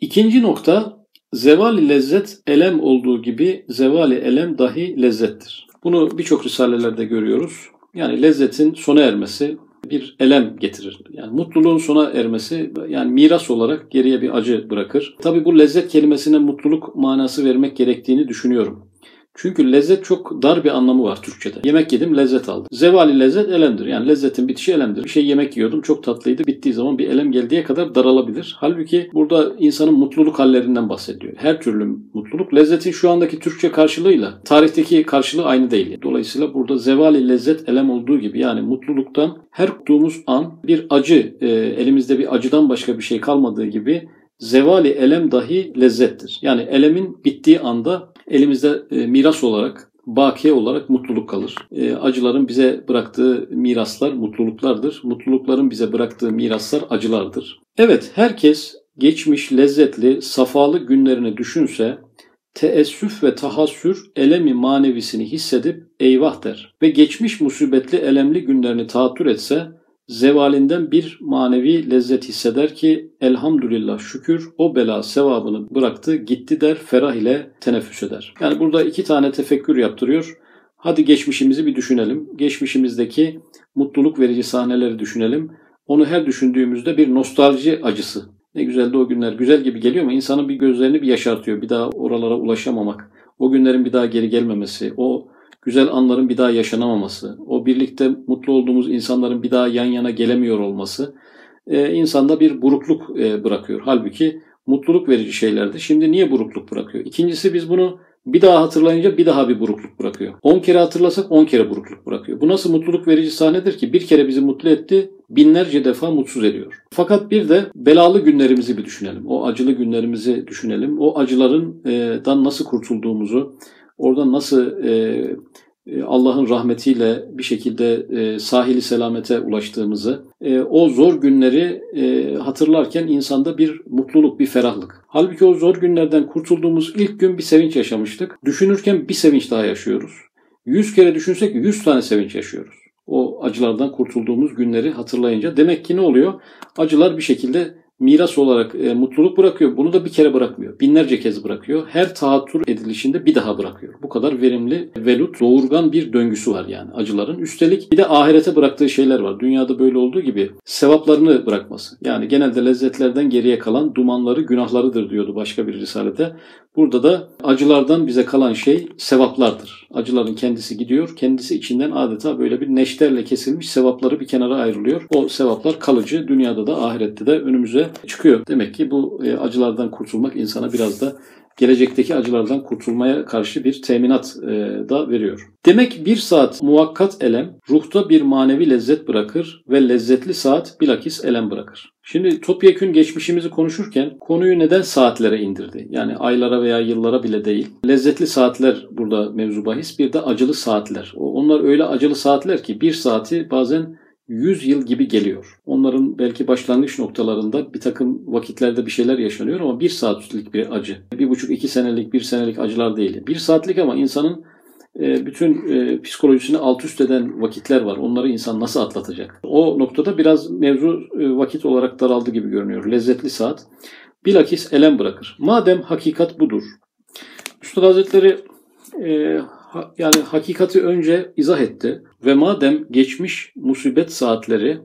İkinci nokta zevali lezzet elem olduğu gibi zevali elem dahi lezzettir. Bunu birçok risalelerde görüyoruz. Yani lezzetin sona ermesi bir elem getirir. Yani mutluluğun sona ermesi yani miras olarak geriye bir acı bırakır. Tabi bu lezzet kelimesine mutluluk manası vermek gerektiğini düşünüyorum. Çünkü lezzet çok dar bir anlamı var Türkçe'de. Yemek yedim, lezzet aldım. Zevali lezzet elemdir. Yani lezzetin bitişi elemdir. Bir şey yemek yiyordum, çok tatlıydı. Bittiği zaman bir elem geldiği kadar daralabilir. Halbuki burada insanın mutluluk hallerinden bahsediyor. Her türlü mutluluk. Lezzetin şu andaki Türkçe karşılığıyla tarihteki karşılığı aynı değil. Dolayısıyla burada zevali lezzet elem olduğu gibi yani mutluluktan her tuttuğumuz an bir acı, e, elimizde bir acıdan başka bir şey kalmadığı gibi zevali elem dahi lezzettir. Yani elemin bittiği anda elimizde e, miras olarak, bakiye olarak mutluluk kalır. E, acıların bize bıraktığı miraslar mutluluklardır. Mutlulukların bize bıraktığı miraslar acılardır. Evet, herkes geçmiş lezzetli, safalı günlerini düşünse teessüf ve tahassür elemi manevisini hissedip eyvah der ve geçmiş musibetli elemli günlerini tahattür etse zevalinden bir manevi lezzet hisseder ki elhamdülillah şükür o bela sevabını bıraktı gitti der ferah ile teneffüs eder. Yani burada iki tane tefekkür yaptırıyor. Hadi geçmişimizi bir düşünelim. Geçmişimizdeki mutluluk verici sahneleri düşünelim. Onu her düşündüğümüzde bir nostalji acısı. Ne güzeldi o günler. Güzel gibi geliyor ama insanın bir gözlerini bir yaşartıyor. Bir daha oralara ulaşamamak. O günlerin bir daha geri gelmemesi. O güzel anların bir daha yaşanamaması, o birlikte mutlu olduğumuz insanların bir daha yan yana gelemiyor olması e, insanda bir burukluk e, bırakıyor. Halbuki mutluluk verici şeylerdi. Şimdi niye burukluk bırakıyor? İkincisi biz bunu bir daha hatırlayınca bir daha bir burukluk bırakıyor. 10 kere hatırlasak 10 kere burukluk bırakıyor. Bu nasıl mutluluk verici sahnedir ki? Bir kere bizi mutlu etti, binlerce defa mutsuz ediyor. Fakat bir de belalı günlerimizi bir düşünelim. O acılı günlerimizi düşünelim. O acılarından nasıl kurtulduğumuzu, Orada nasıl e, e, Allah'ın rahmetiyle bir şekilde e, sahili selamete ulaştığımızı, e, o zor günleri hatırlarken insanda bir mutluluk, bir ferahlık. Halbuki o zor günlerden kurtulduğumuz ilk gün bir sevinç yaşamıştık. Düşünürken bir sevinç daha yaşıyoruz. Yüz kere düşünsek yüz tane sevinç yaşıyoruz. O acılardan kurtulduğumuz günleri hatırlayınca. Demek ki ne oluyor? Acılar bir şekilde miras olarak e, mutluluk bırakıyor. Bunu da bir kere bırakmıyor. Binlerce kez bırakıyor. Her tahattür edilişinde bir daha bırakıyor. Bu kadar verimli, velut, doğurgan bir döngüsü var yani acıların. Üstelik bir de ahirete bıraktığı şeyler var. Dünyada böyle olduğu gibi sevaplarını bırakması. Yani genelde lezzetlerden geriye kalan dumanları, günahlarıdır diyordu başka bir risalede. Burada da acılardan bize kalan şey sevaplardır. Acıların kendisi gidiyor. Kendisi içinden adeta böyle bir neşterle kesilmiş sevapları bir kenara ayrılıyor. O sevaplar kalıcı. Dünyada da ahirette de önümüze çıkıyor. Demek ki bu e, acılardan kurtulmak insana biraz da gelecekteki acılardan kurtulmaya karşı bir teminat e, da veriyor. Demek bir saat muvakkat elem ruhta bir manevi lezzet bırakır ve lezzetli saat bilakis elem bırakır. Şimdi topyekün geçmişimizi konuşurken konuyu neden saatlere indirdi? Yani aylara veya yıllara bile değil. Lezzetli saatler burada mevzu bahis. Bir de acılı saatler. Onlar öyle acılı saatler ki bir saati bazen 100 yıl gibi geliyor. Onların belki başlangıç noktalarında bir takım vakitlerde bir şeyler yaşanıyor ama bir saatlik bir acı. Bir buçuk iki senelik bir senelik acılar değil. Bir saatlik ama insanın e, bütün e, psikolojisini alt üst eden vakitler var. Onları insan nasıl atlatacak? O noktada biraz mevzu e, vakit olarak daraldı gibi görünüyor. Lezzetli saat. Bilakis elem bırakır. Madem hakikat budur. Üstad Hazretleri yani hakikati önce izah etti ve madem geçmiş musibet saatleri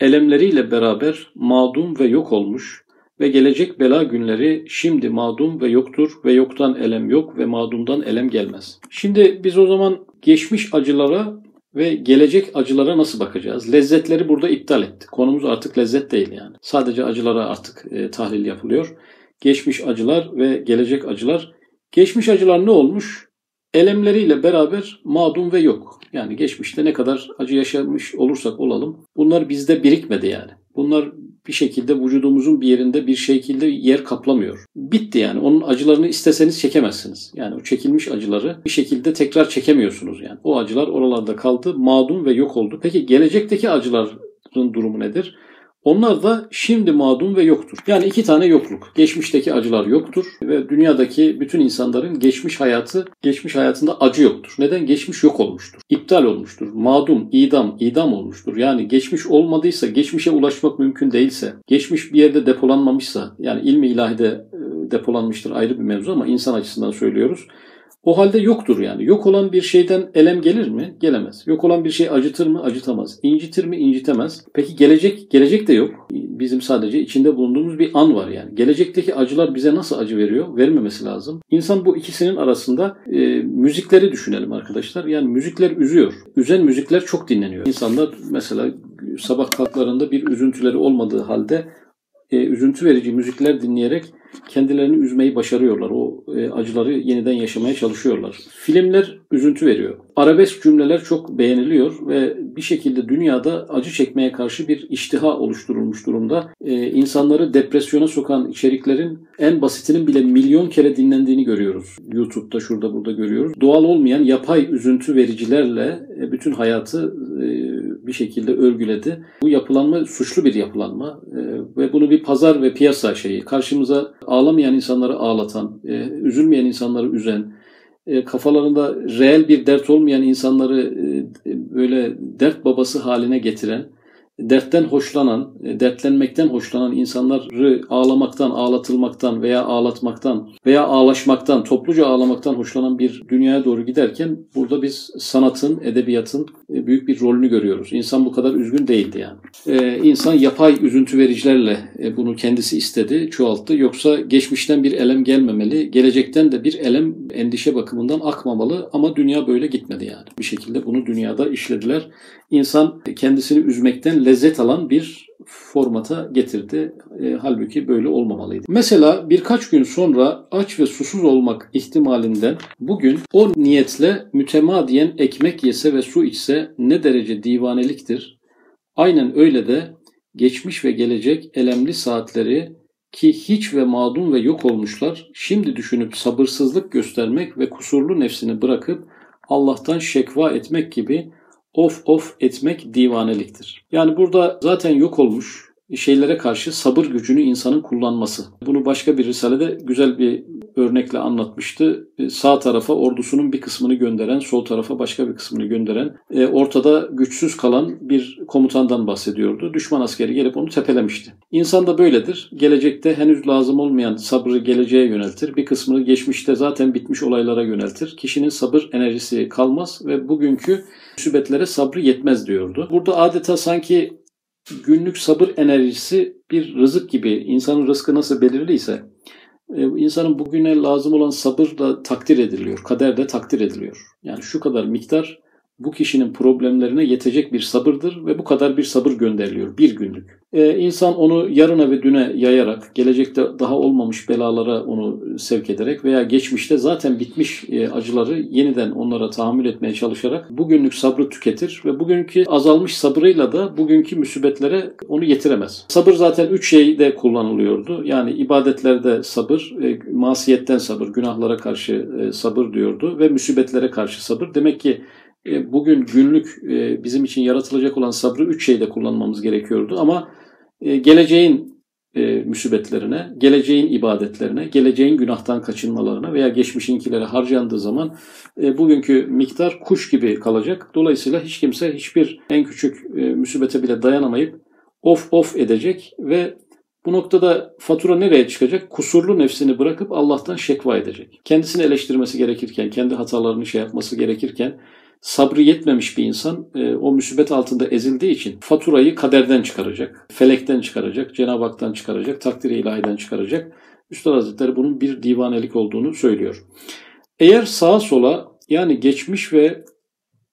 elemleriyle beraber mağdum ve yok olmuş ve gelecek bela günleri şimdi mağdum ve yoktur ve yoktan elem yok ve mağdumdan elem gelmez. Şimdi biz o zaman geçmiş acılara ve gelecek acılara nasıl bakacağız? Lezzetleri burada iptal etti. Konumuz artık lezzet değil yani. Sadece acılara artık e, tahlil yapılıyor. Geçmiş acılar ve gelecek acılar. Geçmiş acılar ne olmuş? Elemleriyle beraber mağdum ve yok. Yani geçmişte ne kadar acı yaşamış olursak olalım bunlar bizde birikmedi yani. Bunlar bir şekilde vücudumuzun bir yerinde bir şekilde yer kaplamıyor. Bitti yani. Onun acılarını isteseniz çekemezsiniz. Yani o çekilmiş acıları bir şekilde tekrar çekemiyorsunuz yani. O acılar oralarda kaldı, mağdum ve yok oldu. Peki gelecekteki acıların durumu nedir? Onlar da şimdi madum ve yoktur. Yani iki tane yokluk. Geçmişteki acılar yoktur ve dünyadaki bütün insanların geçmiş hayatı, geçmiş hayatında acı yoktur. Neden? Geçmiş yok olmuştur. İptal olmuştur. Madum, idam, idam olmuştur. Yani geçmiş olmadıysa, geçmişe ulaşmak mümkün değilse, geçmiş bir yerde depolanmamışsa, yani ilmi ilahide e, depolanmıştır ayrı bir mevzu ama insan açısından söylüyoruz o halde yoktur yani. Yok olan bir şeyden elem gelir mi? Gelemez. Yok olan bir şey acıtır mı? Acıtamaz. İncitir mi? İncitemez. Peki gelecek? Gelecek de yok. Bizim sadece içinde bulunduğumuz bir an var yani. Gelecekteki acılar bize nasıl acı veriyor? Vermemesi lazım. İnsan bu ikisinin arasında e, müzikleri düşünelim arkadaşlar. Yani müzikler üzüyor. Üzen müzikler çok dinleniyor. İnsanlar mesela sabah kalklarında bir üzüntüleri olmadığı halde e, üzüntü verici müzikler dinleyerek kendilerini üzmeyi başarıyorlar. O e, acıları yeniden yaşamaya çalışıyorlar. Filmler üzüntü veriyor. Arabesk cümleler çok beğeniliyor ve bir şekilde dünyada acı çekmeye karşı bir iştiha oluşturulmuş durumda. E, insanları depresyona sokan içeriklerin en basitinin bile milyon kere dinlendiğini görüyoruz. YouTube'da şurada burada görüyoruz. Doğal olmayan yapay üzüntü vericilerle e, bütün hayatı e, bir şekilde örgüledi. Bu yapılanma suçlu bir yapılanma e, ve bunu bir pazar ve piyasa şeyi karşımıza ağlamayan insanları ağlatan, üzülmeyen insanları üzen, e, kafalarında reel bir dert olmayan insanları e, böyle dert babası haline getiren dertten hoşlanan, e, dertlenmekten hoşlanan insanları ağlamaktan, ağlatılmaktan veya ağlatmaktan veya ağlaşmaktan, topluca ağlamaktan hoşlanan bir dünyaya doğru giderken burada biz sanatın, edebiyatın e, büyük bir rolünü görüyoruz. İnsan bu kadar üzgün değildi yani. Ee, insan yapay üzüntü vericilerle e, bunu kendisi istedi, çoğalttı. Yoksa geçmişten bir elem gelmemeli, gelecekten de bir elem endişe bakımından akmamalı ama dünya böyle gitmedi yani. Bir şekilde bunu dünyada işlediler. İnsan kendisini üzmekten lezzet alan bir formata getirdi. E, halbuki böyle olmamalıydı. Mesela birkaç gün sonra aç ve susuz olmak ihtimalinden bugün o niyetle mütemadiyen ekmek yese ve su içse ne derece divaneliktir. Aynen öyle de geçmiş ve gelecek elemli saatleri ki hiç ve mağdum ve yok olmuşlar, şimdi düşünüp sabırsızlık göstermek ve kusurlu nefsini bırakıp Allah'tan şekva etmek gibi of of etmek divaneliktir. Yani burada zaten yok olmuş şeylere karşı sabır gücünü insanın kullanması. Bunu başka bir risalede güzel bir örnekle anlatmıştı. E, sağ tarafa ordusunun bir kısmını gönderen, sol tarafa başka bir kısmını gönderen, e, ortada güçsüz kalan bir komutandan bahsediyordu. Düşman askeri gelip onu tepelemişti. İnsan da böyledir. Gelecekte henüz lazım olmayan sabrı geleceğe yöneltir. Bir kısmını geçmişte zaten bitmiş olaylara yöneltir. Kişinin sabır enerjisi kalmaz ve bugünkü müsibetlere sabrı yetmez diyordu. Burada adeta sanki günlük sabır enerjisi bir rızık gibi insanın rızkı nasıl belirliyse e, insanın bugüne lazım olan sabır da takdir ediliyor. Kader de takdir ediliyor. Yani şu kadar miktar bu kişinin problemlerine yetecek bir sabırdır ve bu kadar bir sabır gönderiliyor bir günlük. Ee, insan onu yarına ve düne yayarak, gelecekte daha olmamış belalara onu sevk ederek veya geçmişte zaten bitmiş e, acıları yeniden onlara tahammül etmeye çalışarak bugünlük sabrı tüketir ve bugünkü azalmış sabrıyla da bugünkü musibetlere onu yetiremez. Sabır zaten üç şeyde kullanılıyordu. Yani ibadetlerde sabır, e, masiyetten sabır, günahlara karşı e, sabır diyordu ve musibetlere karşı sabır. Demek ki bugün günlük e, bizim için yaratılacak olan sabrı üç şeyde kullanmamız gerekiyordu. Ama e, geleceğin müsibetlerine, geleceğin ibadetlerine, geleceğin günahtan kaçınmalarına veya geçmişinkilere harcandığı zaman bugünkü miktar kuş gibi kalacak. Dolayısıyla hiç kimse hiçbir en küçük müsibete bile dayanamayıp of of edecek ve bu noktada fatura nereye çıkacak? Kusurlu nefsini bırakıp Allah'tan şekva edecek. Kendisini eleştirmesi gerekirken, kendi hatalarını şey yapması gerekirken sabrı yetmemiş bir insan e, o musibet altında ezildiği için faturayı kaderden çıkaracak, felekten çıkaracak, Cenab-ı Hak'tan çıkaracak, takdir-i ilahiden çıkaracak. Üstad Hazretleri bunun bir divanelik olduğunu söylüyor. Eğer sağa sola yani geçmiş ve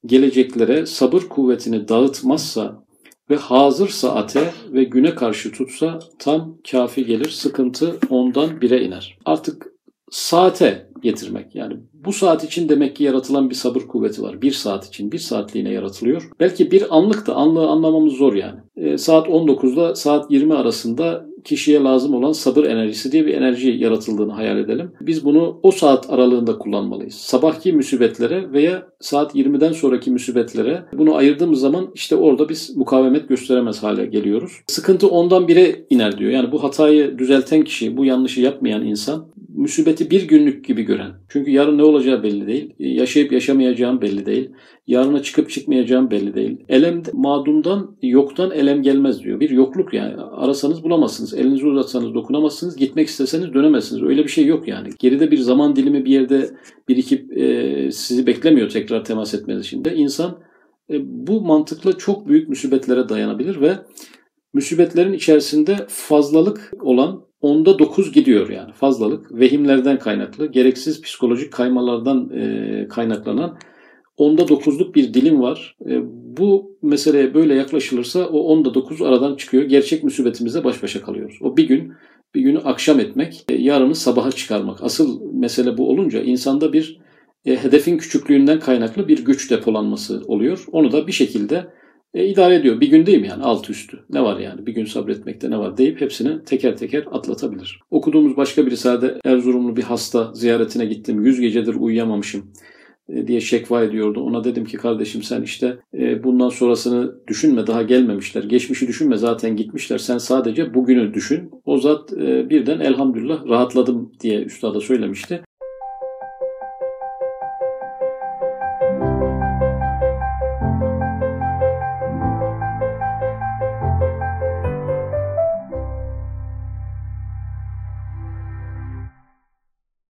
geleceklere sabır kuvvetini dağıtmazsa ve hazır saate ve güne karşı tutsa tam kafi gelir. Sıkıntı ondan bire iner. Artık saate getirmek. Yani bu saat için demek ki yaratılan bir sabır kuvveti var. Bir saat için, bir saatliğine yaratılıyor. Belki bir anlık da anlığı anlamamız zor yani. E, saat 19'da saat 20 arasında kişiye lazım olan sabır enerjisi diye bir enerji yaratıldığını hayal edelim. Biz bunu o saat aralığında kullanmalıyız. Sabahki musibetlere veya saat 20'den sonraki musibetlere bunu ayırdığımız zaman işte orada biz mukavemet gösteremez hale geliyoruz. Sıkıntı ondan bire iner diyor. Yani bu hatayı düzelten kişi, bu yanlışı yapmayan insan musibeti bir günlük gibi gören. Çünkü yarın ne olacağı belli değil. Yaşayıp yaşamayacağım belli değil. Yarına çıkıp çıkmayacağım belli değil. Elem madumdan, yoktan elem gelmez diyor. Bir yokluk yani. Arasanız bulamazsınız. Elinizi uzatsanız dokunamazsınız. Gitmek isteseniz dönemezsiniz. Öyle bir şey yok yani. Geride bir zaman dilimi bir yerde birikip e, sizi beklemiyor tekrar temas etmeniz için de. İnsan e, bu mantıkla çok büyük musibetlere dayanabilir ve musibetlerin içerisinde fazlalık olan onda 9 gidiyor yani fazlalık. Vehimlerden kaynaklı, gereksiz psikolojik kaymalardan e, kaynaklanan onda 9'luk bir dilim var. E, bu meseleye böyle yaklaşılırsa o onda 9 aradan çıkıyor. Gerçek musibetimizle baş başa kalıyoruz. O bir gün bir günü akşam etmek, e, yarını sabaha çıkarmak. Asıl mesele bu olunca insanda bir e, hedefin küçüklüğünden kaynaklı bir güç depolanması oluyor. Onu da bir şekilde e, idare ediyor. Bir gün değil mi yani alt üstü? Ne var yani? Bir gün sabretmekte ne var deyip hepsini teker teker atlatabilir. Okuduğumuz başka bir risalede Erzurumlu bir hasta ziyaretine gittim. Yüz gecedir uyuyamamışım diye şekva ediyordu. Ona dedim ki kardeşim sen işte e, bundan sonrasını düşünme daha gelmemişler. Geçmişi düşünme zaten gitmişler. Sen sadece bugünü düşün. O zat birden elhamdülillah rahatladım diye üstada söylemişti.